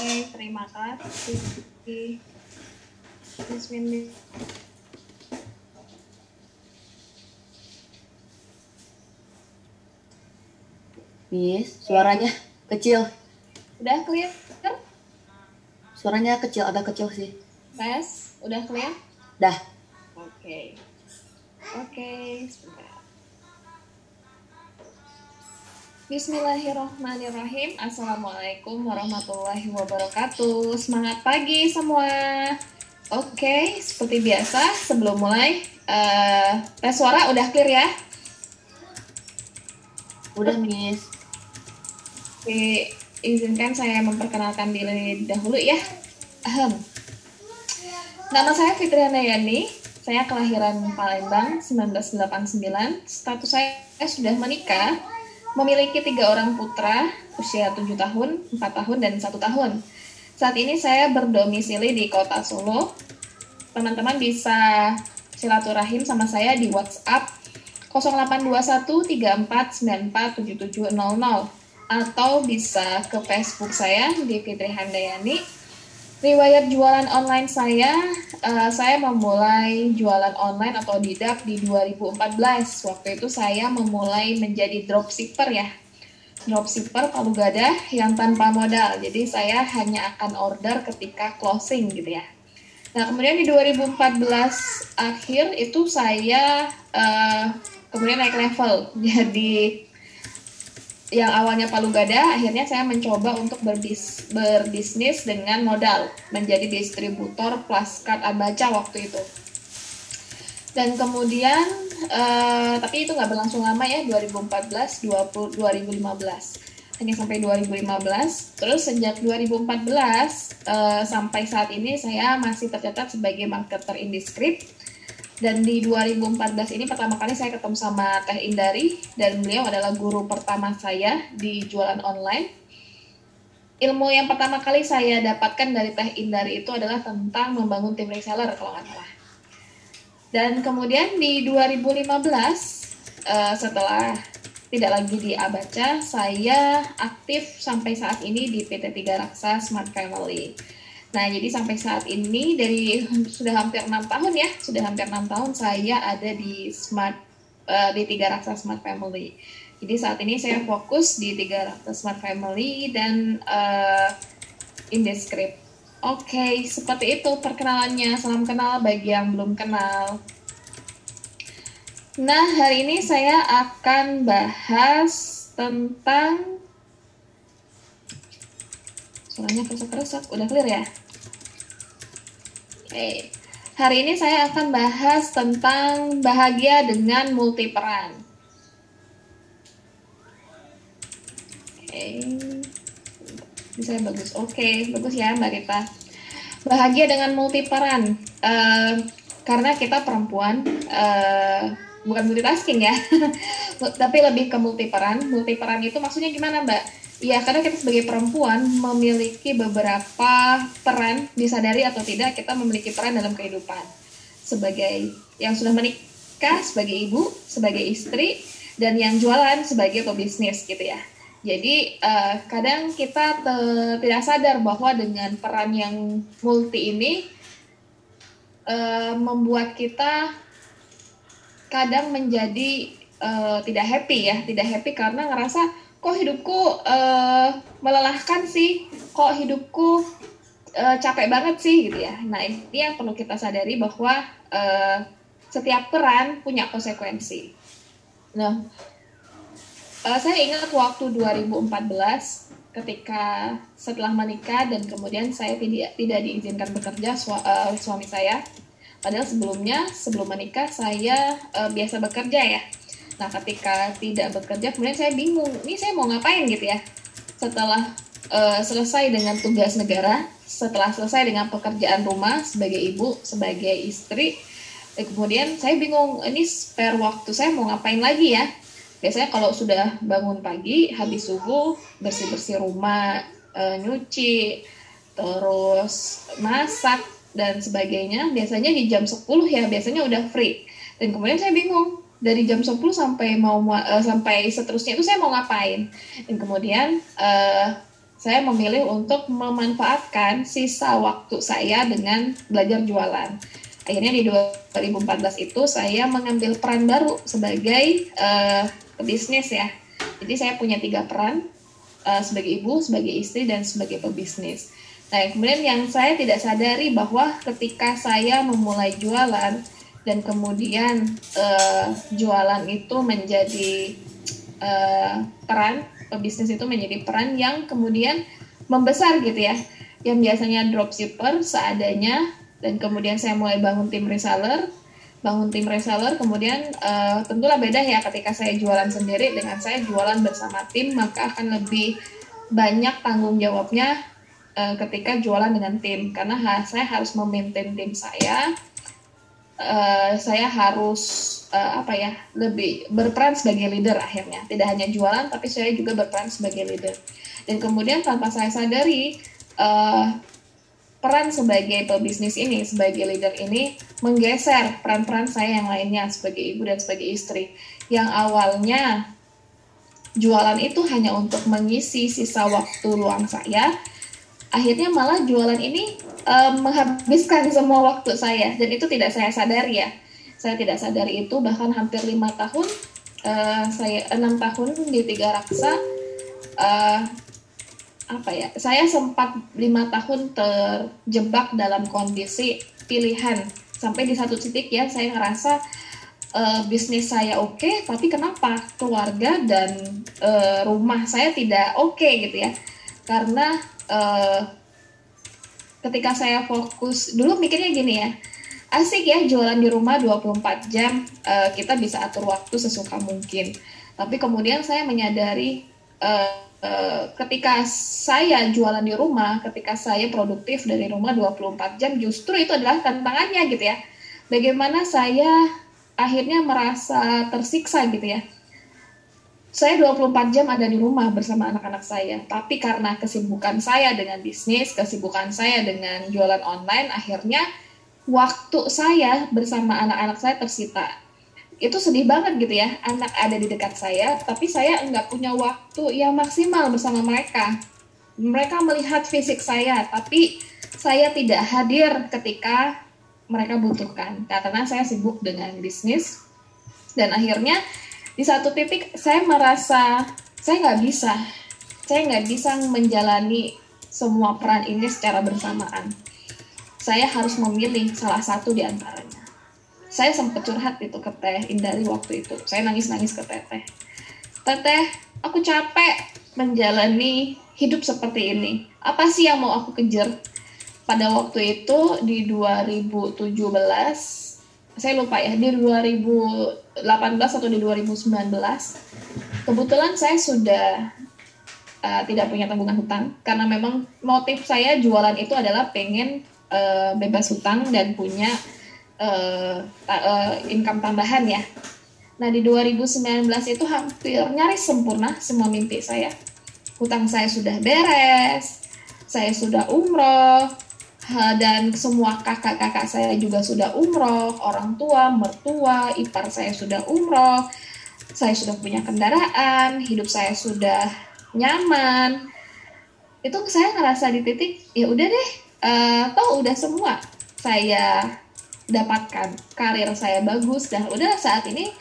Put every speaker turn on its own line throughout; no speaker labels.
Oke, terima kasih. Bismillah.
Miss, suaranya kecil.
Udah clear?
Suaranya kecil, agak kecil sih.
Tes, udah clear?
Dah.
Oke. Oke, sebentar. Bismillahirrahmanirrahim. Assalamualaikum warahmatullahi wabarakatuh. Semangat pagi semua. Oke, seperti biasa sebelum mulai eh tes suara udah clear ya?
Udah, Miss.
Oke, izinkan saya memperkenalkan diri dahulu ya. Ahem. Nama saya Fitri Handayani. Saya kelahiran Palembang 1989. Status saya sudah menikah. Memiliki tiga orang putra, usia 7 tahun, 4 tahun, dan 1 tahun. Saat ini saya berdomisili di kota Solo. Teman-teman bisa silaturahim sama saya di WhatsApp 082134947700 atau bisa ke Facebook saya di Fitri Handayani. Riwayat jualan online saya, eh, saya memulai jualan online atau didak di 2014. Waktu itu saya memulai menjadi dropshipper ya. Dropshipper palu gada yang tanpa modal. Jadi saya hanya akan order ketika closing gitu ya. Nah, kemudian di 2014 akhir itu saya eh, kemudian naik level jadi yang awalnya palu gada akhirnya saya mencoba untuk berbis, berbisnis dengan modal menjadi distributor plaskat abaca waktu itu. Dan kemudian eh, tapi itu nggak berlangsung lama ya 2014 20, 2015 hanya sampai 2015 terus sejak 2014 eh, sampai saat ini saya masih tercatat sebagai marketer indiskrip dan di 2014 ini pertama kali saya ketemu sama Teh Indari dan beliau adalah guru pertama saya di jualan online. Ilmu yang pertama kali saya dapatkan dari Teh Indari itu adalah tentang membangun tim reseller kalau nggak salah. Dan kemudian di 2015 eh, setelah tidak lagi di Abaca, saya aktif sampai saat ini di PT Tiga Raksa Smart Family. Nah, jadi sampai saat ini dari sudah hampir enam tahun ya, sudah hampir enam tahun saya ada di Smart uh, di Tiga Raksa Smart Family. Jadi saat ini saya fokus di Tiga Raksa Smart Family dan uh, Indescript. Oke, okay, seperti itu perkenalannya. Salam kenal bagi yang belum kenal. Nah, hari ini saya akan bahas tentang suaranya kerusak-kerusak. Udah clear ya? Oke. Hari ini saya akan bahas tentang bahagia dengan multi peran. Oke. Bisa bagus. Oke, bagus ya Mbak Rita. Bahagia dengan multi peran. Uh, karena kita perempuan uh, bukan multitasking ya. Tapi lebih ke multi peran. Multi peran itu maksudnya gimana, Mbak? Ya, karena kita sebagai perempuan memiliki beberapa peran, disadari atau tidak, kita memiliki peran dalam kehidupan. Sebagai yang sudah menikah, sebagai ibu, sebagai istri, dan yang jualan sebagai pebisnis gitu ya. Jadi uh, kadang kita tidak sadar bahwa dengan peran yang multi ini uh, membuat kita kadang menjadi uh, tidak happy ya, tidak happy karena ngerasa kok hidupku uh, melelahkan sih? Kok hidupku uh, capek banget sih gitu ya. Nah ini yang perlu kita sadari bahwa uh, setiap peran punya konsekuensi. Nah uh, saya ingat waktu 2014 ketika setelah menikah dan kemudian saya tidak tidak diizinkan bekerja su uh, suami saya. Padahal sebelumnya sebelum menikah saya uh, biasa bekerja ya Nah, ketika tidak bekerja, kemudian saya bingung, ini saya mau ngapain gitu ya. Setelah uh, selesai dengan tugas negara, setelah selesai dengan pekerjaan rumah sebagai ibu, sebagai istri, eh, kemudian saya bingung, ini spare waktu saya mau ngapain lagi ya. Biasanya kalau sudah bangun pagi, habis subuh, bersih-bersih rumah, uh, nyuci, terus masak, dan sebagainya, biasanya di jam 10 ya, biasanya udah free. Dan kemudian saya bingung, dari jam 10 sampai mau uh, sampai seterusnya itu saya mau ngapain dan kemudian uh, saya memilih untuk memanfaatkan sisa waktu saya dengan belajar jualan. Akhirnya di 2014 itu saya mengambil peran baru sebagai uh, pebisnis ya. Jadi saya punya tiga peran uh, sebagai ibu, sebagai istri, dan sebagai pebisnis. Nah, kemudian yang saya tidak sadari bahwa ketika saya memulai jualan dan kemudian uh, jualan itu menjadi uh, peran pebisnis itu menjadi peran yang kemudian membesar gitu ya. Yang biasanya dropshipper seadanya dan kemudian saya mulai bangun tim reseller, bangun tim reseller, kemudian uh, tentulah beda ya ketika saya jualan sendiri dengan saya jualan bersama tim maka akan lebih banyak tanggung jawabnya uh, ketika jualan dengan tim karena saya harus memaintain tim saya uh, saya harus uh, apa ya lebih berperan sebagai leader akhirnya. Tidak hanya jualan tapi saya juga berperan sebagai leader. Dan kemudian tanpa saya sadari uh, peran sebagai pebisnis ini sebagai leader ini menggeser peran-peran saya yang lainnya sebagai ibu dan sebagai istri. Yang awalnya jualan itu hanya untuk mengisi sisa waktu luang saya akhirnya malah jualan ini uh, menghabiskan semua waktu saya. Dan itu tidak saya sadari ya. Saya tidak sadari itu bahkan hampir lima tahun uh, saya enam tahun di tiga raksa uh, apa ya saya sempat lima tahun terjebak dalam kondisi pilihan. Sampai di satu titik ya saya ngerasa uh, bisnis saya oke okay, tapi kenapa? Keluarga dan uh, rumah saya tidak oke okay, gitu ya. Karena uh, ketika saya fokus dulu mikirnya gini ya asik ya jualan di rumah 24 jam uh, kita bisa atur waktu sesuka mungkin. Tapi kemudian saya menyadari uh, uh, ketika saya jualan di rumah ketika saya produktif dari rumah 24 jam justru itu adalah tantangannya gitu ya. Bagaimana saya akhirnya merasa tersiksa gitu ya saya 24 jam ada di rumah bersama anak-anak saya. Tapi karena kesibukan saya dengan bisnis, kesibukan saya dengan jualan online, akhirnya waktu saya bersama anak-anak saya tersita. Itu sedih banget gitu ya, anak ada di dekat saya, tapi saya nggak punya waktu yang maksimal bersama mereka. Mereka melihat fisik saya, tapi saya tidak hadir ketika mereka butuhkan. Karena saya sibuk dengan bisnis, dan akhirnya di satu titik saya merasa saya nggak bisa. Saya nggak bisa menjalani semua peran ini secara bersamaan. Saya harus memilih salah satu di antaranya. Saya sempat curhat itu ke teh Indari waktu itu. Saya nangis-nangis ke teteh teteh aku capek menjalani hidup seperti ini. Apa sih yang mau aku kejar? Pada waktu itu di 2017 saya lupa ya di 2018 atau di 2019 kebetulan saya sudah uh, tidak punya tanggungan hutang karena memang motif saya jualan itu adalah pengen uh, bebas hutang dan punya uh, uh, income tambahan ya. Nah di 2019 itu hampir nyaris sempurna semua mimpi saya. Hutang saya sudah beres, saya sudah umroh, dan semua kakak-kakak saya juga sudah umroh, orang tua, mertua, ipar saya sudah umroh, saya sudah punya kendaraan, hidup saya sudah nyaman. Itu saya ngerasa di titik, ya udah deh, uh, toh udah semua saya dapatkan, karir saya bagus, dan udah saat ini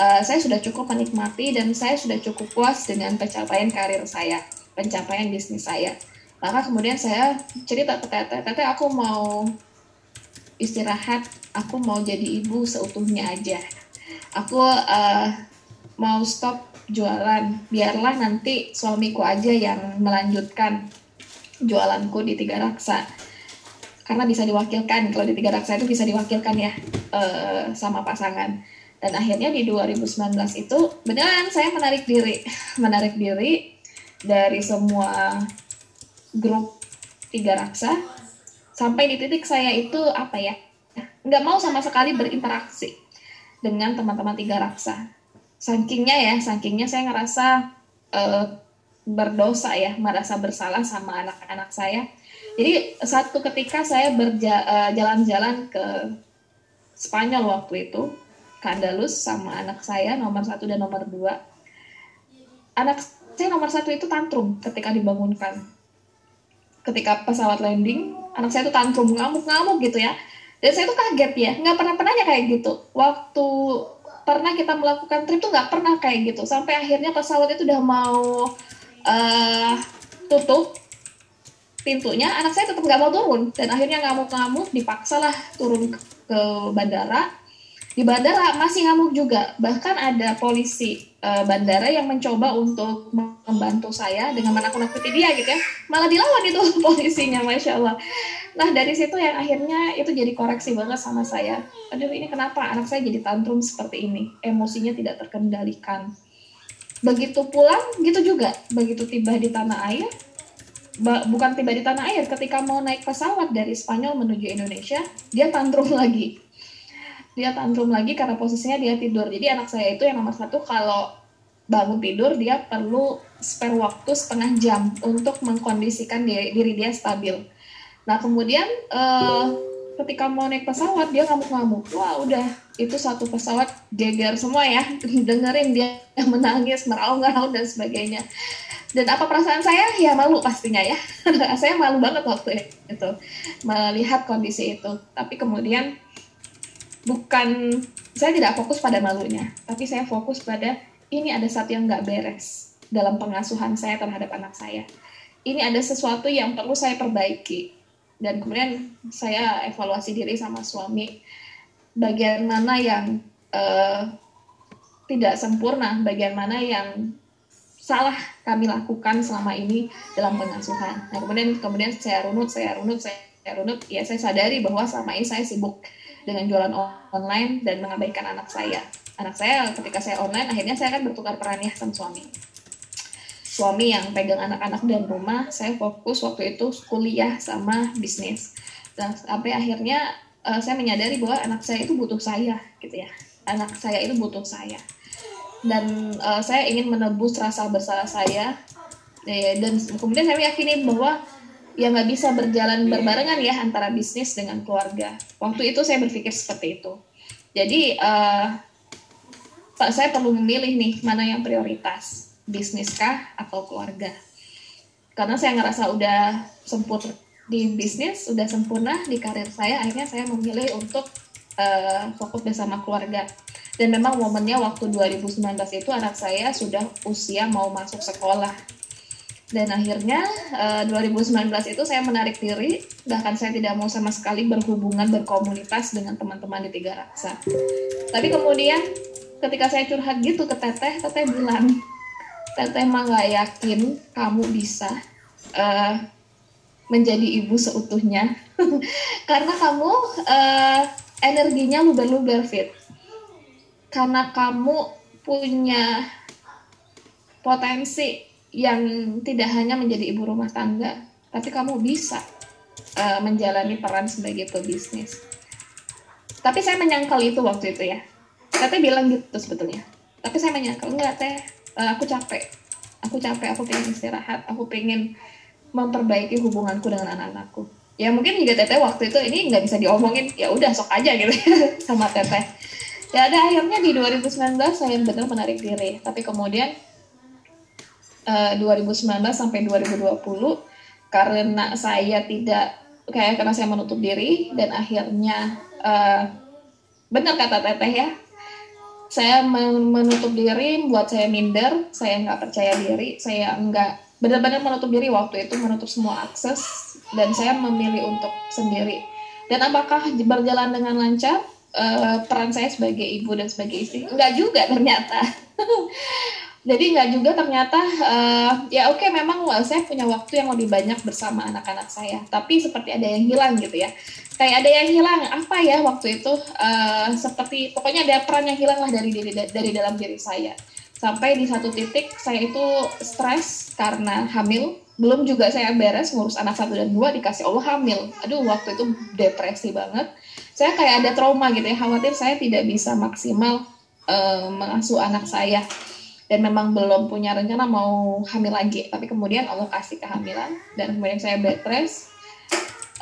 uh, saya sudah cukup menikmati dan saya sudah cukup puas dengan pencapaian karir saya, pencapaian bisnis saya maka kemudian saya cerita ke teteh teteh aku mau istirahat aku mau jadi ibu seutuhnya aja. Aku uh, mau stop jualan biarlah nanti suamiku aja yang melanjutkan jualanku di tiga raksa. Karena bisa diwakilkan kalau di tiga raksa itu bisa diwakilkan ya uh, sama pasangan. Dan akhirnya di 2019 itu beneran saya menarik diri menarik diri dari semua grup tiga raksa sampai di titik saya itu apa ya nggak mau sama sekali berinteraksi dengan teman-teman tiga raksa. Sakingnya ya sakingnya saya ngerasa uh, berdosa ya merasa bersalah sama anak-anak saya. Jadi satu ketika saya berjalan-jalan eh, ke Spanyol waktu itu ke sama anak saya nomor satu dan nomor dua anak saya nomor satu itu tantrum ketika dibangunkan ketika pesawat landing anak saya tuh tantrum ngamuk-ngamuk gitu ya. Dan saya tuh kaget ya nggak pernah pernahnya kayak gitu. Waktu pernah kita melakukan trip tuh nggak pernah kayak gitu. Sampai akhirnya pesawat itu udah mau uh, tutup pintunya anak saya tetap nggak mau turun. Dan akhirnya ngamuk-ngamuk dipaksa lah turun ke bandara di bandara masih ngamuk juga. Bahkan ada polisi uh, bandara yang mencoba untuk membantu saya dengan menakut-nakuti dia gitu ya. Malah dilawan itu polisinya masya Allah. Nah dari situ yang akhirnya itu jadi koreksi banget sama saya. Aduh ini kenapa anak saya jadi tantrum seperti ini? Emosinya tidak terkendalikan. Begitu pulang gitu juga. Begitu tiba di tanah air bukan tiba di tanah air ketika mau naik pesawat dari Spanyol menuju Indonesia dia tantrum lagi dia tantrum lagi karena posisinya dia tidur. Jadi anak saya itu yang nomor satu kalau bangun tidur dia perlu spare waktu setengah jam untuk mengkondisikan diri, diri dia stabil. Nah kemudian uh, ketika mau naik pesawat dia ngamuk-ngamuk. Wah udah itu satu pesawat geger semua ya. Dengerin dia menangis meraung-raung dan sebagainya. Dan apa perasaan saya? Ya malu pastinya ya. Saya malu banget waktu itu melihat kondisi itu. Tapi kemudian bukan saya tidak fokus pada malunya tapi saya fokus pada ini ada satu yang nggak beres dalam pengasuhan saya terhadap anak saya ini ada sesuatu yang perlu saya perbaiki dan kemudian saya evaluasi diri sama suami bagian mana yang uh, tidak sempurna bagian mana yang salah kami lakukan selama ini dalam pengasuhan. Nah kemudian kemudian saya runut, saya runut, saya, runut, ya saya sadari bahwa selama ini saya sibuk dengan jualan online dan mengabaikan anak saya. Anak saya ketika saya online akhirnya saya kan bertukar peran ya sama suami. Suami yang pegang anak-anak dan rumah, saya fokus waktu itu kuliah sama bisnis. Dan sampai akhirnya uh, saya menyadari bahwa anak saya itu butuh saya gitu ya. Anak saya itu butuh saya dan uh, saya ingin menebus rasa bersalah saya ya, dan kemudian saya meyakini bahwa ya nggak bisa berjalan berbarengan ya antara bisnis dengan keluarga. Waktu itu saya berpikir seperti itu. Jadi uh, saya perlu memilih nih mana yang prioritas bisnis kah atau keluarga. Karena saya ngerasa udah sempurna di bisnis sudah sempurna di karir saya akhirnya saya memilih untuk uh, fokus bersama keluarga. Dan memang momennya waktu 2019 itu anak saya sudah usia mau masuk sekolah dan akhirnya uh, eh, 2019 itu saya menarik diri. Bahkan saya tidak mau sama sekali berhubungan berkomunitas dengan teman-teman di Tiga Raksa. Tapi kemudian ketika saya curhat gitu ke Teteh Teteh bilang Teteh nggak yakin kamu bisa uh, menjadi ibu seutuhnya. Karena kamu uh, energinya luber-luber fit. Karena kamu punya potensi yang tidak hanya menjadi ibu rumah tangga, tapi kamu bisa uh, menjalani peran sebagai pebisnis. Tapi saya menyangkal itu waktu itu ya. Teteh bilang gitu sebetulnya. Tapi saya menyangkal, enggak teh, uh, aku capek. Aku capek, aku pengen istirahat, aku pengen memperbaiki hubunganku dengan anak-anakku. Ya mungkin juga teteh waktu itu ini nggak bisa diomongin, ya udah sok aja gitu sama teteh ya ada akhirnya di 2019 saya benar menarik diri tapi kemudian uh, eh, 2019 sampai 2020 karena saya tidak kayak karena saya menutup diri dan akhirnya uh, benar kata teteh ya saya menutup diri buat saya minder saya nggak percaya diri saya nggak benar-benar menutup diri waktu itu menutup semua akses dan saya memilih untuk sendiri. Dan apakah berjalan dengan lancar? Uh, peran saya sebagai ibu dan sebagai istri? Enggak juga ternyata jadi enggak juga ternyata uh, ya oke okay, memang saya punya waktu yang lebih banyak bersama anak-anak saya. Tapi seperti ada yang hilang gitu ya. Kayak ada yang hilang apa ya waktu itu uh, seperti pokoknya ada peran yang hilang lah dari diri dari dalam diri saya. Sampai di satu titik saya itu stres karena hamil. Belum juga saya beres ngurus anak satu dan dua dikasih Allah hamil. Aduh waktu itu depresi banget. Saya kayak ada trauma gitu ya khawatir saya tidak bisa maksimal uh, mengasuh anak saya dan memang belum punya rencana mau hamil lagi. Tapi kemudian Allah kasih kehamilan dan kemudian saya bed rest.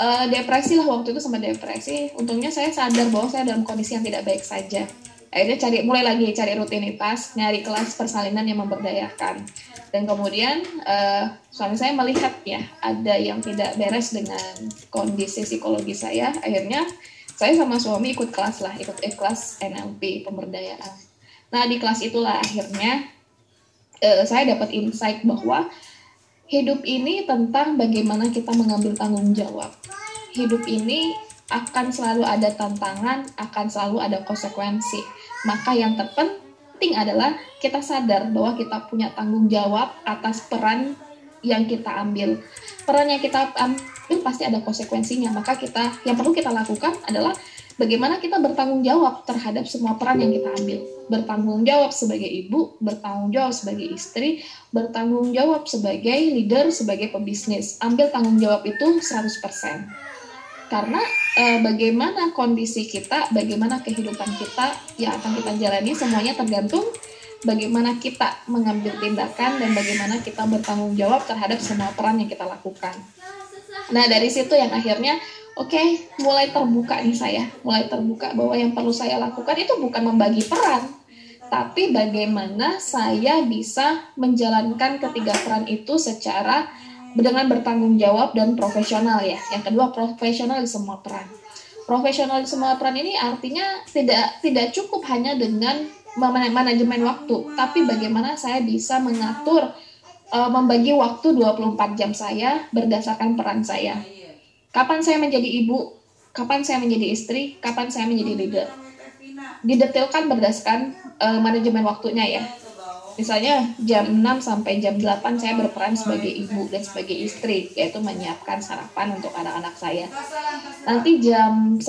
Uh, depresi lah waktu itu sama depresi. Untungnya saya sadar bahwa saya dalam kondisi yang tidak baik saja. Akhirnya cari mulai lagi cari rutinitas nyari kelas persalinan yang memberdayakan. Dan kemudian uh, suami saya melihat ya ada yang tidak beres dengan kondisi psikologi saya. Akhirnya saya sama suami ikut kelas lah ikut eh, kelas NLP pemberdayaan. Nah di kelas itulah akhirnya uh, saya dapat insight bahwa hidup ini tentang bagaimana kita mengambil tanggung jawab hidup ini akan selalu ada tantangan akan selalu ada konsekuensi maka yang terpenting penting adalah kita sadar bahwa kita punya tanggung jawab atas peran yang kita ambil. Peran yang kita ambil pasti ada konsekuensinya. Maka kita yang perlu kita lakukan adalah bagaimana kita bertanggung jawab terhadap semua peran yang kita ambil. Bertanggung jawab sebagai ibu, bertanggung jawab sebagai istri, bertanggung jawab sebagai leader, sebagai pebisnis. Ambil tanggung jawab itu 100% karena e, bagaimana kondisi kita, bagaimana kehidupan kita yang akan kita jalani semuanya tergantung bagaimana kita mengambil tindakan dan bagaimana kita bertanggung jawab terhadap semua peran yang kita lakukan. Nah dari situ yang akhirnya oke okay, mulai terbuka nih saya, mulai terbuka bahwa yang perlu saya lakukan itu bukan membagi peran, tapi bagaimana saya bisa menjalankan ketiga peran itu secara dengan bertanggung jawab dan profesional ya. Yang kedua profesional di semua peran. Profesional di semua peran ini artinya tidak tidak cukup hanya dengan manajemen waktu, tapi bagaimana saya bisa mengatur uh, membagi waktu 24 jam saya berdasarkan peran saya. Kapan saya menjadi ibu, kapan saya menjadi istri, kapan saya menjadi leader. Didetailkan berdasarkan uh, manajemen waktunya ya Misalnya jam 6 sampai jam 8 saya berperan sebagai ibu dan sebagai istri, yaitu menyiapkan sarapan untuk anak-anak saya. Nanti jam 10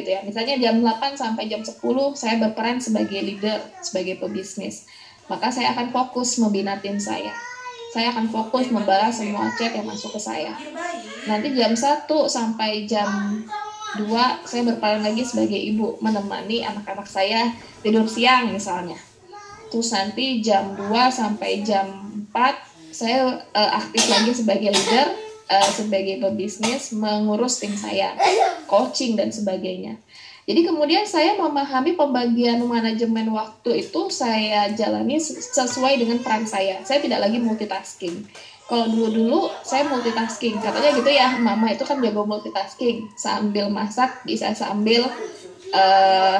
gitu ya, misalnya jam 8 sampai jam 10 saya berperan sebagai leader, sebagai pebisnis. Maka saya akan fokus membina tim saya. Saya akan fokus membalas semua chat yang masuk ke saya. Nanti jam 1 sampai jam 2 saya berperan lagi sebagai ibu menemani anak-anak saya tidur siang misalnya terus nanti jam 2 sampai jam 4 saya uh, aktif lagi sebagai leader uh, sebagai pebisnis mengurus tim saya coaching dan sebagainya jadi kemudian saya memahami pembagian manajemen waktu itu saya jalani sesuai dengan peran saya. Saya tidak lagi multitasking. Kalau dulu-dulu saya multitasking. Katanya gitu ya mama itu kan jago multitasking. Sambil masak bisa sambil uh,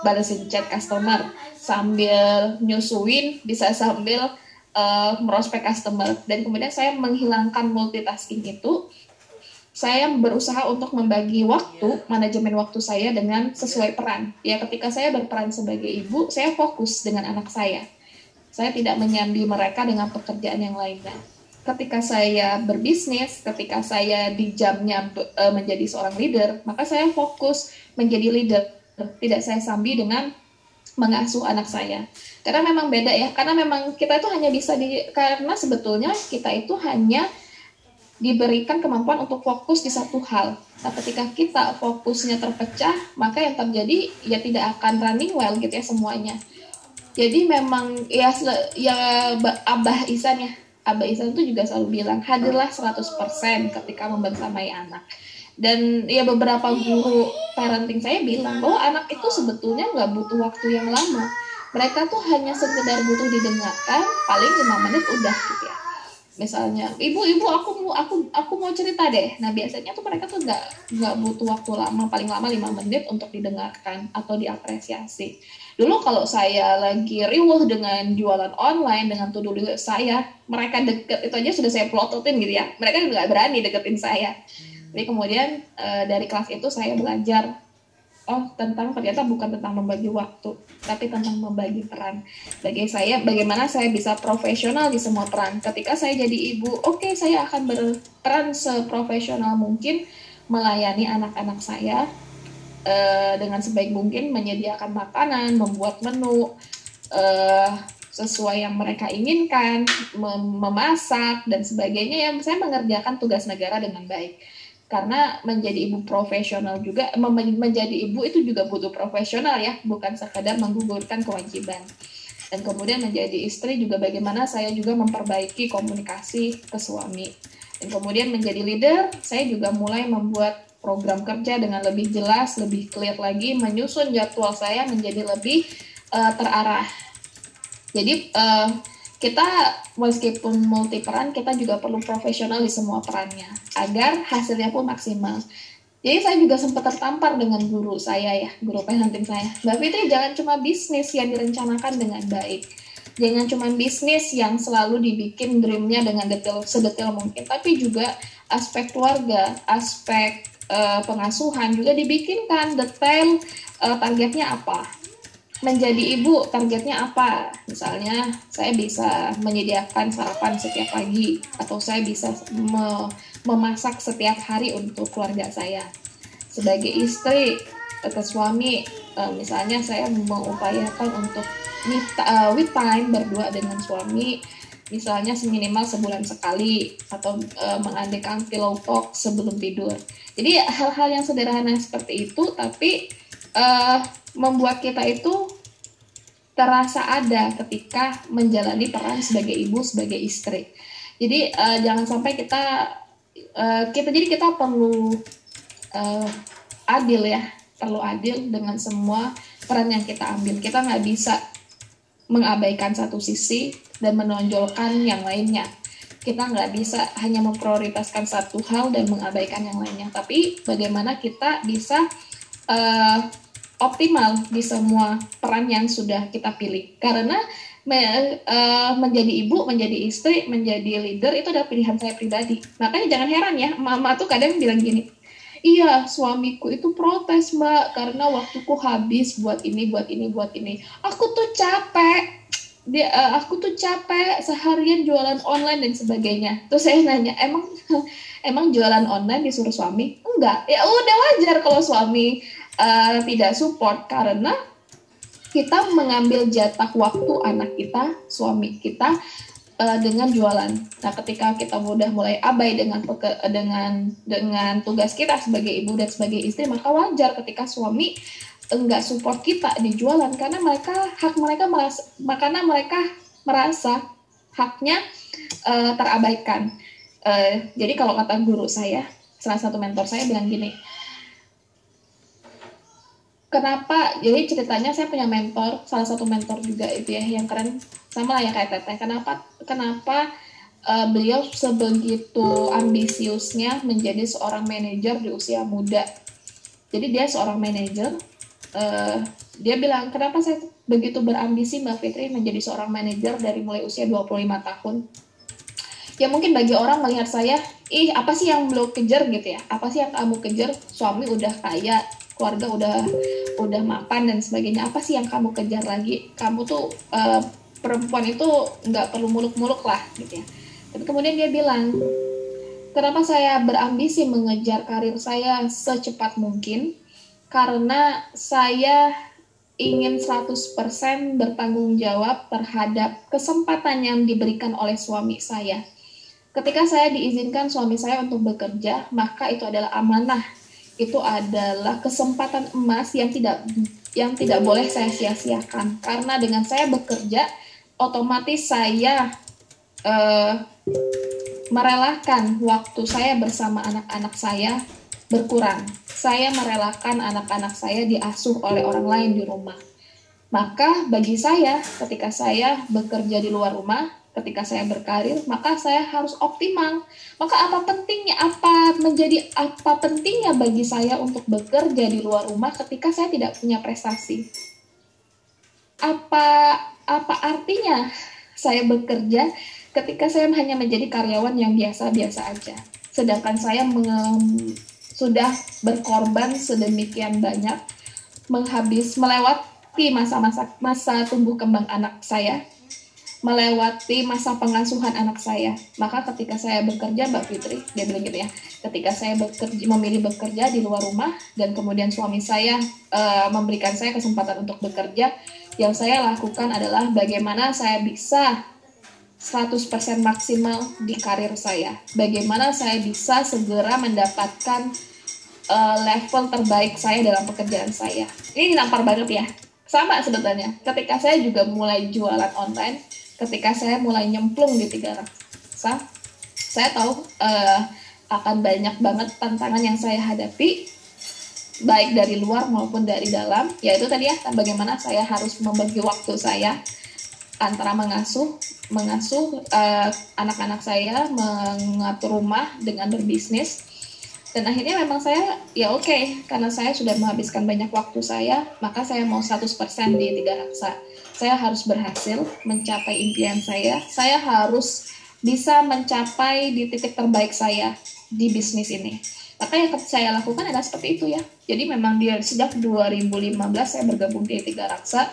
balesin chat customer. Sambil nyusuin bisa sambil uh, merospek customer. Dan kemudian saya menghilangkan multitasking itu saya berusaha untuk membagi waktu manajemen waktu saya dengan sesuai peran ya ketika saya berperan sebagai ibu saya fokus dengan anak saya saya tidak menyambi mereka dengan pekerjaan yang lainnya ketika saya berbisnis, ketika saya di jamnya uh, menjadi seorang leader, maka saya fokus menjadi leader. Tidak saya sambi dengan mengasuh anak saya. Karena memang beda ya, karena memang kita itu hanya bisa di karena sebetulnya kita itu hanya diberikan kemampuan untuk fokus di satu hal. Nah, ketika kita fokusnya terpecah, maka yang terjadi ya tidak akan running well gitu ya semuanya. Jadi memang ya ya Abah Isan ya, Abah Isan itu juga selalu bilang hadirlah 100% ketika membersamai anak dan ya beberapa guru parenting saya bilang bahwa anak itu sebetulnya nggak butuh waktu yang lama mereka tuh hanya sekedar butuh didengarkan paling lima menit udah gitu ya misalnya ibu ibu aku mau aku aku mau cerita deh. Nah biasanya tuh mereka tuh nggak nggak butuh waktu lama paling lama lima menit untuk didengarkan atau diapresiasi. Dulu kalau saya lagi riuh dengan jualan online dengan tuduh saya mereka deket itu aja sudah saya plototin gitu ya. Mereka nggak berani deketin saya. Jadi kemudian uh, dari kelas itu saya belajar oh tentang ternyata bukan tentang membagi waktu, tapi tentang membagi peran. Bagi saya, bagaimana saya bisa profesional di semua peran. Ketika saya jadi ibu, oke okay, saya akan berperan seprofesional mungkin melayani anak-anak saya uh, dengan sebaik mungkin menyediakan makanan, membuat menu uh, sesuai yang mereka inginkan, mem memasak dan sebagainya. Yang saya mengerjakan tugas negara dengan baik karena menjadi ibu profesional juga menjadi ibu itu juga butuh profesional ya bukan sekadar menggugurkan kewajiban. Dan kemudian menjadi istri juga bagaimana saya juga memperbaiki komunikasi ke suami. Dan kemudian menjadi leader saya juga mulai membuat program kerja dengan lebih jelas lebih clear lagi menyusun jadwal saya menjadi lebih uh, terarah. Jadi uh, kita meskipun multi peran kita juga perlu profesional di semua perannya agar hasilnya pun maksimal. Jadi saya juga sempat tertampar dengan guru saya ya, guru parenting saya. Mbak Fitri jangan cuma bisnis yang direncanakan dengan baik. Jangan cuma bisnis yang selalu dibikin dreamnya dengan detail sedetail mungkin, tapi juga aspek keluarga, aspek uh, pengasuhan juga dibikinkan detail uh, targetnya apa menjadi ibu targetnya apa? Misalnya saya bisa menyediakan sarapan setiap pagi atau saya bisa me memasak setiap hari untuk keluarga saya. Sebagai istri atau suami, uh, misalnya saya mengupayakan untuk uh, with time berdua dengan suami, misalnya seminimal sebulan sekali atau uh, mengadakan pillow talk sebelum tidur. Jadi hal-hal yang sederhana seperti itu, tapi uh, membuat kita itu terasa ada ketika menjalani peran sebagai ibu sebagai istri. Jadi uh, jangan sampai kita uh, kita jadi kita perlu uh, adil ya, perlu adil dengan semua peran yang kita ambil. Kita nggak bisa mengabaikan satu sisi dan menonjolkan yang lainnya. Kita nggak bisa hanya memprioritaskan satu hal dan mengabaikan yang lainnya. Tapi bagaimana kita bisa uh, optimal di semua peran yang sudah kita pilih karena me, uh, menjadi ibu, menjadi istri, menjadi leader itu adalah pilihan saya pribadi. Makanya jangan heran ya, mama tuh kadang bilang gini, iya suamiku itu protes mbak karena waktuku habis buat ini, buat ini, buat ini. Aku tuh capek, dia uh, aku tuh capek seharian jualan online dan sebagainya. Terus saya nanya, emang emang jualan online disuruh suami? Enggak, ya udah wajar kalau suami uh, tidak support karena kita mengambil jatah waktu anak kita, suami kita uh, dengan jualan. Nah, ketika kita mudah mulai abai dengan peke, dengan dengan tugas kita sebagai ibu dan sebagai istri, maka wajar ketika suami enggak support kita di jualan karena mereka hak mereka merasa karena mereka merasa haknya uh, terabaikan. Uh, jadi kalau kata guru saya, salah satu mentor saya bilang gini, kenapa? Jadi ceritanya saya punya mentor salah satu mentor juga itu ya yang keren. Sama lah ya kayak teteh. Kenapa kenapa uh, beliau sebegitu ambisiusnya menjadi seorang manajer di usia muda? Jadi dia seorang manajer uh, dia bilang kenapa saya begitu berambisi Mbak Fitri menjadi seorang manajer dari mulai usia 25 tahun? Ya mungkin bagi orang melihat saya ih apa sih yang belum kejar? Gitu ya. Apa sih yang kamu kejar? Suami udah kaya keluarga udah udah mapan dan sebagainya apa sih yang kamu kejar lagi? Kamu tuh uh, perempuan itu nggak perlu muluk-muluk lah gitu ya. Tapi kemudian dia bilang kenapa saya berambisi mengejar karir saya secepat mungkin? Karena saya ingin 100% bertanggung jawab terhadap kesempatan yang diberikan oleh suami saya. Ketika saya diizinkan suami saya untuk bekerja, maka itu adalah amanah itu adalah kesempatan emas yang tidak yang tidak boleh saya sia-siakan karena dengan saya bekerja otomatis saya uh, merelakan waktu saya bersama anak-anak saya berkurang. Saya merelakan anak-anak saya diasuh oleh orang lain di rumah. Maka bagi saya ketika saya bekerja di luar rumah, ketika saya berkarir, maka saya harus optimal. Maka apa pentingnya, apa menjadi apa pentingnya bagi saya untuk bekerja di luar rumah ketika saya tidak punya prestasi? Apa apa artinya saya bekerja ketika saya hanya menjadi karyawan yang biasa-biasa aja? Sedangkan saya sudah berkorban sedemikian banyak, menghabis melewati masa-masa masa tumbuh kembang anak saya melewati masa pengasuhan anak saya. Maka ketika saya bekerja, Mbak Fitri, dia bilang gitu ya, ketika saya bekerja, memilih bekerja di luar rumah dan kemudian suami saya uh, memberikan saya kesempatan untuk bekerja, yang saya lakukan adalah bagaimana saya bisa 100% maksimal di karir saya. Bagaimana saya bisa segera mendapatkan uh, level terbaik saya dalam pekerjaan saya. Ini nampar banget ya. Sama sebetulnya. Ketika saya juga mulai jualan online, ketika saya mulai nyemplung di tiga raksa, saya tahu uh, akan banyak banget tantangan yang saya hadapi, baik dari luar maupun dari dalam. Yaitu tadi ya, bagaimana saya harus membagi waktu saya antara mengasuh mengasuh uh, anak-anak saya mengatur rumah dengan berbisnis dan akhirnya memang saya ya oke okay, karena saya sudah menghabiskan banyak waktu saya maka saya mau 100% di tiga raksa saya harus berhasil mencapai impian saya. Saya harus bisa mencapai di titik terbaik saya di bisnis ini. Maka yang saya lakukan adalah seperti itu ya. Jadi memang dia sejak 2015 saya bergabung di tiga raksa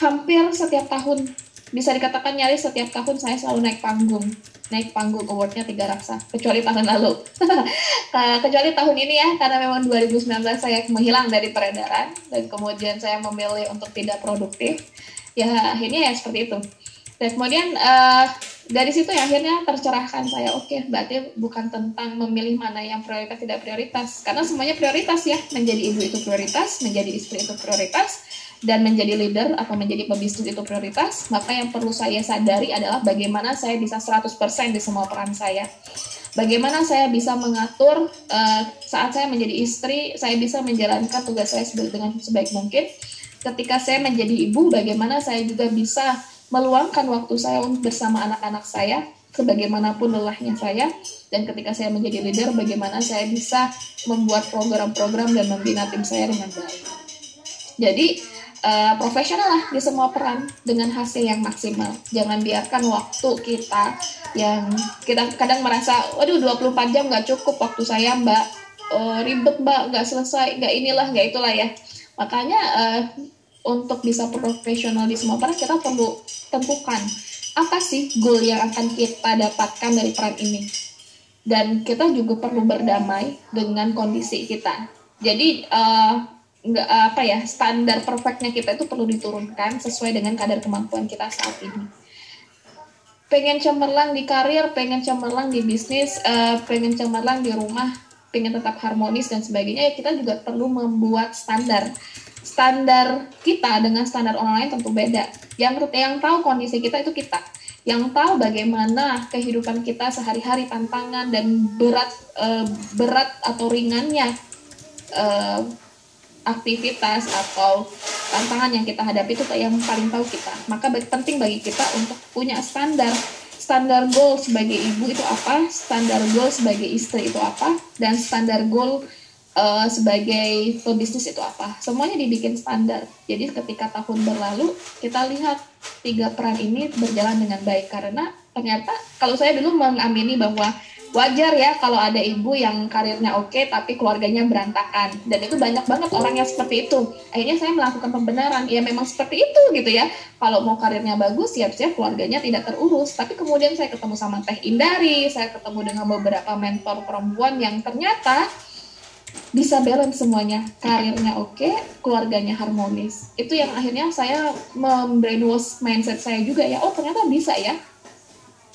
hampir setiap tahun bisa dikatakan nyaris setiap tahun saya selalu naik panggung. Naik panggung awardnya tiga raksa kecuali tahun lalu. Kecuali tahun ini ya karena memang 2019 saya menghilang dari peredaran dan kemudian saya memilih untuk tidak produktif ya akhirnya ya seperti itu dan kemudian uh, dari situ ya akhirnya tercerahkan saya oke okay, berarti bukan tentang memilih mana yang prioritas tidak prioritas karena semuanya prioritas ya menjadi ibu itu prioritas menjadi istri itu prioritas dan menjadi leader atau menjadi pebisnis itu prioritas, maka yang perlu saya sadari adalah bagaimana saya bisa 100% di semua peran saya. Bagaimana saya bisa mengatur uh, saat saya menjadi istri, saya bisa menjalankan tugas saya dengan sebaik mungkin. Ketika saya menjadi ibu, bagaimana saya juga bisa meluangkan waktu saya untuk bersama anak-anak saya, sebagaimanapun lelahnya saya. Dan ketika saya menjadi leader, bagaimana saya bisa membuat program-program dan membina tim saya dengan baik. Jadi, uh, profesional lah di semua peran dengan hasil yang maksimal. Jangan biarkan waktu kita yang kita kadang merasa, waduh 24 jam nggak cukup waktu saya mbak, uh, ribet mbak, nggak selesai, nggak inilah, nggak itulah ya. Makanya uh, untuk bisa profesional di semua peran kita perlu tentukan apa sih goal yang akan kita dapatkan dari peran ini. Dan kita juga perlu berdamai dengan kondisi kita. Jadi uh, nggak apa ya standar perfectnya kita itu perlu diturunkan sesuai dengan kadar kemampuan kita saat ini pengen cemerlang di karir pengen cemerlang di bisnis uh, pengen cemerlang di rumah pengen tetap harmonis dan sebagainya ya kita juga perlu membuat standar. Standar kita dengan standar orang lain tentu beda. Yang yang tahu kondisi kita itu kita. Yang tahu bagaimana kehidupan kita sehari-hari tantangan dan berat uh, berat atau ringannya uh, aktivitas atau tantangan yang kita hadapi itu yang paling tahu kita. Maka penting bagi kita untuk punya standar standar goal sebagai ibu itu apa, standar goal sebagai istri itu apa, dan standar goal uh, sebagai pebisnis itu apa. Semuanya dibikin standar. Jadi ketika tahun berlalu, kita lihat tiga peran ini berjalan dengan baik karena ternyata kalau saya dulu mengamini bahwa wajar ya kalau ada ibu yang karirnya oke okay, tapi keluarganya berantakan. Dan itu banyak banget orang yang seperti itu. Akhirnya saya melakukan pembenaran. Ya memang seperti itu gitu ya. Kalau mau karirnya bagus siap-siap keluarganya tidak terurus. Tapi kemudian saya ketemu sama Teh Indari saya ketemu dengan beberapa mentor perempuan yang ternyata bisa balance semuanya. Karirnya oke okay, keluarganya harmonis. Itu yang akhirnya saya membrainwash mindset saya juga ya. Oh ternyata bisa ya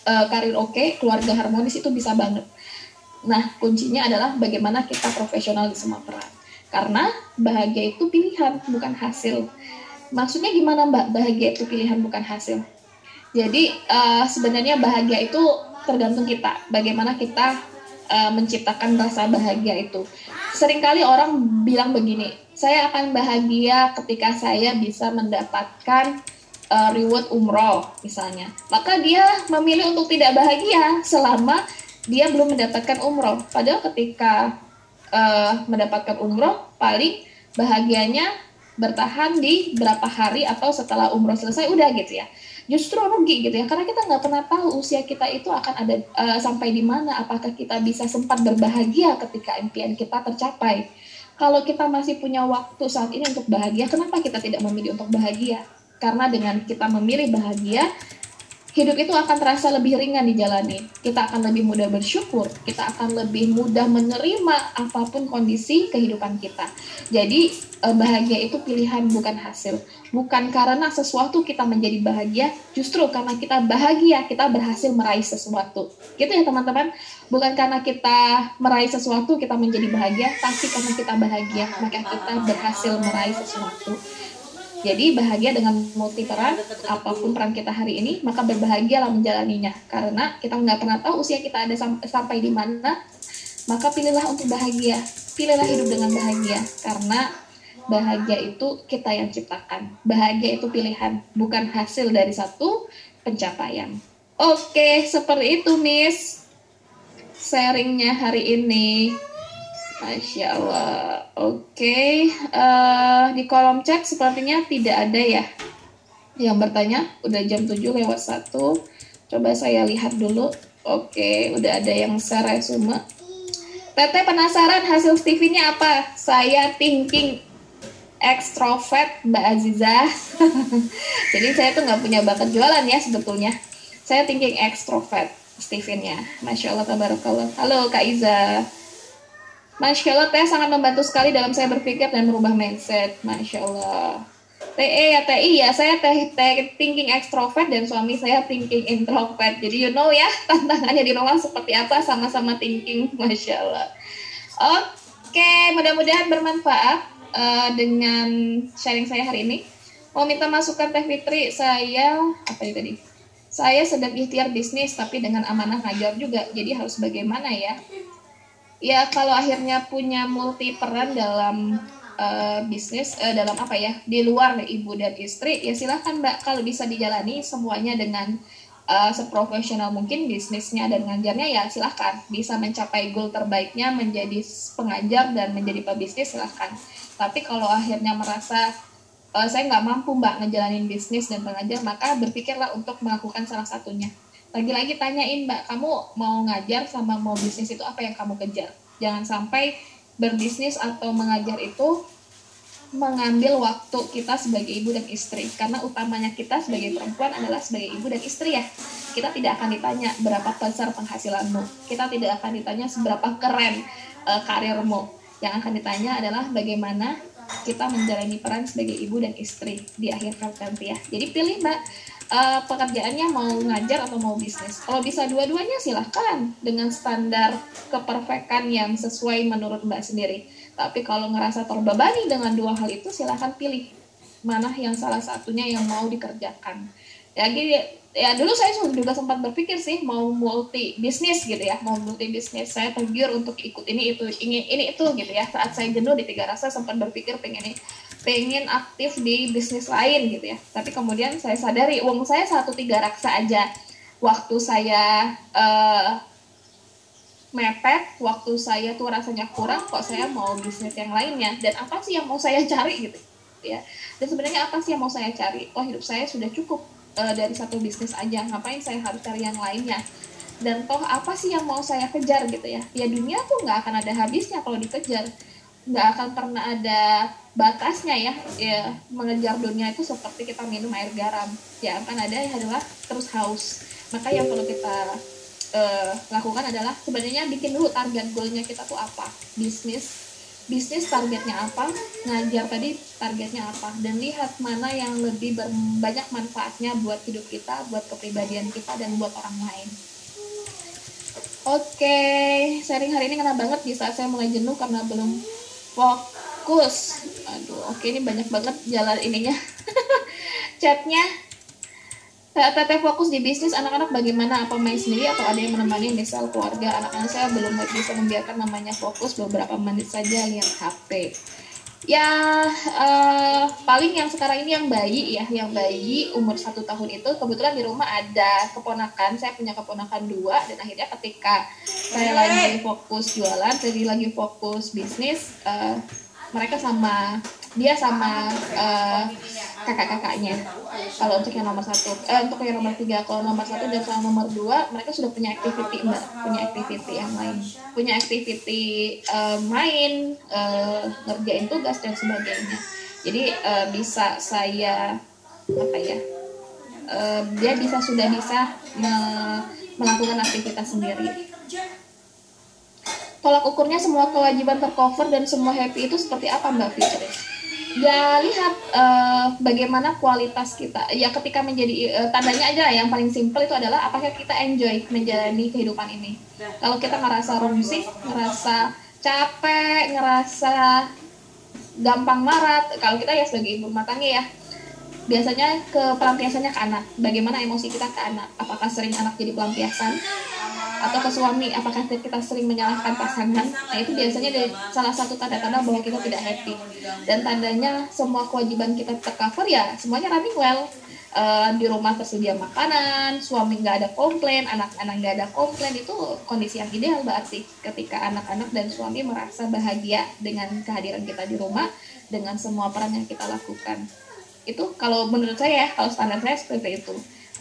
uh, karir oke, okay, keluarga harmonis itu bisa banget. Nah, kuncinya adalah bagaimana kita profesional di semua peran. Karena bahagia itu pilihan, bukan hasil. Maksudnya gimana Mbak? Bahagia itu pilihan, bukan hasil. Jadi uh, sebenarnya bahagia itu tergantung kita. Bagaimana kita uh, menciptakan rasa bahagia itu. Seringkali orang bilang begini, saya akan bahagia ketika saya bisa mendapatkan uh, reward umroh misalnya, maka dia memilih untuk tidak bahagia selama dia belum mendapatkan umroh. Padahal ketika uh, mendapatkan umroh, paling bahagianya bertahan di berapa hari atau setelah umroh selesai udah gitu ya. Justru rugi gitu ya, karena kita nggak pernah tahu usia kita itu akan ada uh, sampai di mana. Apakah kita bisa sempat berbahagia ketika impian kita tercapai? Kalau kita masih punya waktu saat ini untuk bahagia, kenapa kita tidak memilih untuk bahagia? Karena dengan kita memilih bahagia, hidup itu akan terasa lebih ringan dijalani. Kita akan lebih mudah bersyukur, kita akan lebih mudah menerima apa pun kondisi kehidupan kita. Jadi eh, bahagia itu pilihan bukan hasil. Bukan karena sesuatu kita menjadi bahagia, justru karena kita bahagia kita berhasil meraih sesuatu. Gitu ya teman-teman. Bukan karena kita meraih sesuatu kita menjadi bahagia, tapi karena kita bahagia maka kita berhasil meraih sesuatu. Jadi bahagia dengan multi peran, apa pun peran kita hari ini, maka berbahagialah menjalaninya. Karena kita nggak pernah tahu usia kita ada sam sampai di mana, maka pilihlah untuk bahagia. Pilihlah hidup dengan bahagia. Karena bahagia itu kita yang ciptakan. Bahagia itu pilihan, bukan hasil dari satu pencapaian. Oke, seperti itu Miss. Sharingnya hari ini. Masya Allah. Oke, uh, di kolom chat sepertinya tidak ada ya yang bertanya. Udah jam 7 lewat 1. Coba saya lihat dulu. Oke, udah ada yang share resume. Teteh penasaran hasil Stevie-nya apa? Saya thinking extrovert Mbak Aziza. Jadi saya tuh nggak punya bakat jualan ya sebetulnya. Saya thinking extrovert Stephen-nya. Masya Allah, tabarakallah. Halo Kak Iza. Masya Allah, teh sangat membantu sekali dalam saya berpikir dan merubah mindset. Masya Allah. TE ya TI ya. Saya teh te, thinking extrovert dan suami saya thinking introvert. Jadi you know ya tantangannya di rumah seperti apa sama-sama thinking. Masya Allah. Oke mudah-mudahan bermanfaat uh, dengan sharing saya hari ini. Mau minta masukan Teh Fitri saya apa ya tadi? Saya sedang ikhtiar bisnis tapi dengan amanah ngajar juga. Jadi harus bagaimana ya ya kalau akhirnya punya multi peran dalam uh, bisnis uh, dalam apa ya di luar ibu dan istri ya silahkan mbak. Kalau bisa dijalani semuanya dengan uh, seprofesional mungkin bisnisnya dan ngajarnya ya silahkan bisa mencapai goal terbaiknya menjadi pengajar dan menjadi pebisnis silahkan tapi kalau akhirnya merasa uh, saya nggak mampu mbak ngejalanin bisnis dan pengajar maka berpikirlah untuk melakukan salah satunya lagi-lagi tanyain mbak kamu mau ngajar sama mau bisnis itu apa yang kamu kejar? Jangan sampai berbisnis atau mengajar itu mengambil waktu kita sebagai ibu dan istri. Karena utamanya kita sebagai perempuan adalah sebagai ibu dan istri ya. Kita tidak akan ditanya berapa besar penghasilanmu. Kita tidak akan ditanya seberapa keren uh, karirmu. Yang akan ditanya adalah bagaimana kita menjalani peran sebagai ibu dan istri di akhir nanti ya. Jadi pilih mbak uh, pekerjaannya mau ngajar atau mau bisnis. Kalau bisa dua-duanya silahkan dengan standar keperfekan yang sesuai menurut Mbak sendiri. Tapi kalau ngerasa terbebani dengan dua hal itu silahkan pilih mana yang salah satunya yang mau dikerjakan. Ya, gini, ya dulu saya juga sempat berpikir sih mau multi bisnis gitu ya, mau multi bisnis. Saya tergiur untuk ikut ini itu, ini ini itu gitu ya. Saat saya jenuh di tiga rasa sempat berpikir pengen ini pengen aktif di bisnis lain gitu ya. Tapi kemudian saya sadari uang saya satu tiga raksa aja. Waktu saya uh, mepet waktu saya tuh rasanya kurang kok saya mau bisnis yang lainnya? Dan apa sih yang mau saya cari gitu ya? Dan sebenarnya apa sih yang mau saya cari? Oh hidup saya sudah cukup uh, dari satu bisnis aja. Ngapain saya harus cari yang lainnya? Dan toh apa sih yang mau saya kejar gitu ya? Ya dunia tuh nggak akan ada habisnya kalau dikejar. Nggak akan pernah ada batasnya ya ya mengejar dunia itu seperti kita minum air garam. Ya akan ada adalah terus haus. Maka yang perlu kita uh, lakukan adalah sebenarnya bikin dulu target goalnya kita tuh apa? Bisnis. Bisnis targetnya apa? Ngajar tadi targetnya apa? Dan lihat mana yang lebih banyak manfaatnya buat hidup kita buat kepribadian kita dan buat orang lain. Oke, okay. sharing hari ini kena banget di saat saya mulai jenuh karena belum fokus. Aduh oke ini banyak banget jalan ininya. Chatnya. Teteh fokus di bisnis anak-anak bagaimana apa main sendiri atau ada yang menemani misal keluarga? Anak-anak saya belum bisa membiarkan namanya fokus beberapa menit saja lihat HP ya uh, paling yang sekarang ini yang bayi ya yang bayi umur satu tahun itu kebetulan di rumah ada keponakan saya punya keponakan dua dan akhirnya ketika saya lagi fokus jualan jadi lagi fokus bisnis uh, mereka sama dia sama uh, kakak-kakaknya. Kalau untuk yang nomor satu eh, untuk yang nomor tiga kalau nomor satu dan sama nomor dua mereka sudah punya activity mbak. Punya activity yang lain. Punya activity uh, main uh, ngerjain tugas dan sebagainya. Jadi uh, bisa saya apa ya uh, dia bisa sudah bisa me melakukan aktivitas sendiri tolak ukurnya semua kewajiban tercover dan semua happy itu seperti apa mbak Fitri? ya lihat uh, bagaimana kualitas kita. Ya ketika menjadi uh, tandanya aja yang paling simpel itu adalah apakah kita enjoy menjalani kehidupan ini. Kalau kita ngerasa rumsik ngerasa capek ngerasa gampang marah kalau kita ya sebagai ibu rumah tangga ya biasanya ke pelampiasannya ke anak. Bagaimana emosi kita ke anak? Apakah sering anak jadi pelampiasan atau ke suami apakah kita sering menyalahkan pasangan nah itu biasanya dari salah satu tanda-tanda bahwa kita tidak happy dan tandanya semua kewajiban kita tercover ya semuanya running well uh, di rumah tersedia makanan, suami nggak ada komplain, anak-anak nggak ada komplain itu kondisi yang ideal berarti ketika anak-anak dan suami merasa bahagia dengan kehadiran kita di rumah dengan semua peran yang kita lakukan. Itu kalau menurut saya kalau standar saya seperti itu.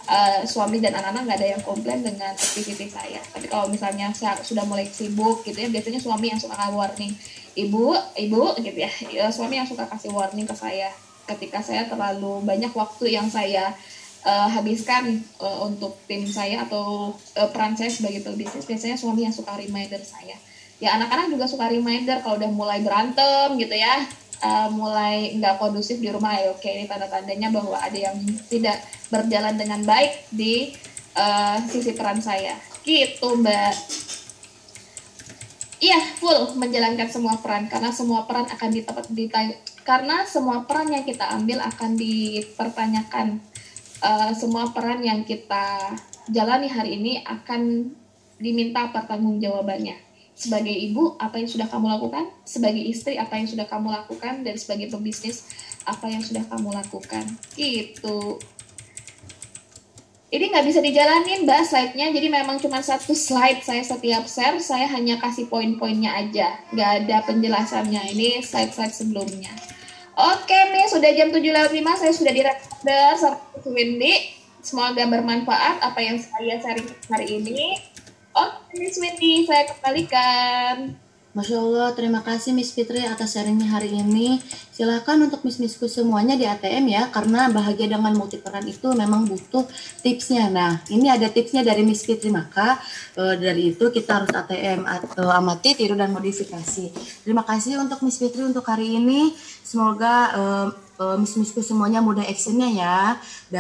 Uh, suami dan anak-anak nggak ada yang komplain dengan aktivitas saya. Tapi kalau misalnya saya sudah mulai sibuk gitu ya, biasanya suami yang suka warning, ibu, ibu gitu ya, ya suami yang suka kasih warning ke saya. Ketika saya terlalu banyak waktu yang saya uh, habiskan uh, untuk tim saya atau uh, peran saya sebagai pebisnis biasanya suami yang suka reminder saya. Ya anak-anak juga suka reminder kalau udah mulai berantem gitu ya uh, mulai nggak kondusif di rumah ya oke ini tanda-tandanya bahwa ada yang tidak berjalan dengan baik di uh, sisi peran saya gitu mbak Iya, full menjalankan semua peran karena semua peran akan ditepat di karena semua peran yang kita ambil akan dipertanyakan. Uh, semua peran yang kita jalani hari ini akan diminta pertanggungjawabannya. Sebagai ibu, apa yang sudah kamu lakukan? Sebagai istri, apa yang sudah kamu lakukan? Dan sebagai pebisnis, apa yang sudah kamu lakukan? Gitu. Ini nggak bisa dijalanin mbak slide-nya. Jadi memang cuma satu slide saya setiap share saya hanya kasih poin-poinnya aja. Nggak ada penjelasannya. Ini slide-slide sebelumnya. Oke nih sudah jam 7 lewat 5 saya sudah di recorder sama Windy. Semoga bermanfaat apa yang saya sharing hari ini oke Miss Windy saya kembalikan
Masya Allah, terima kasih Miss Fitri atas sharingnya hari ini. Silahkan untuk Miss-Missku semuanya di ATM ya, karena bahagia dengan multiperan itu memang butuh tipsnya. Nah, ini ada tipsnya dari Miss Fitri, maka e, dari itu kita harus ATM atau amati, tiru, dan modifikasi. Terima kasih untuk Miss Fitri untuk hari ini. Semoga e, e, Miss-Missku semuanya mudah actionnya ya. Dan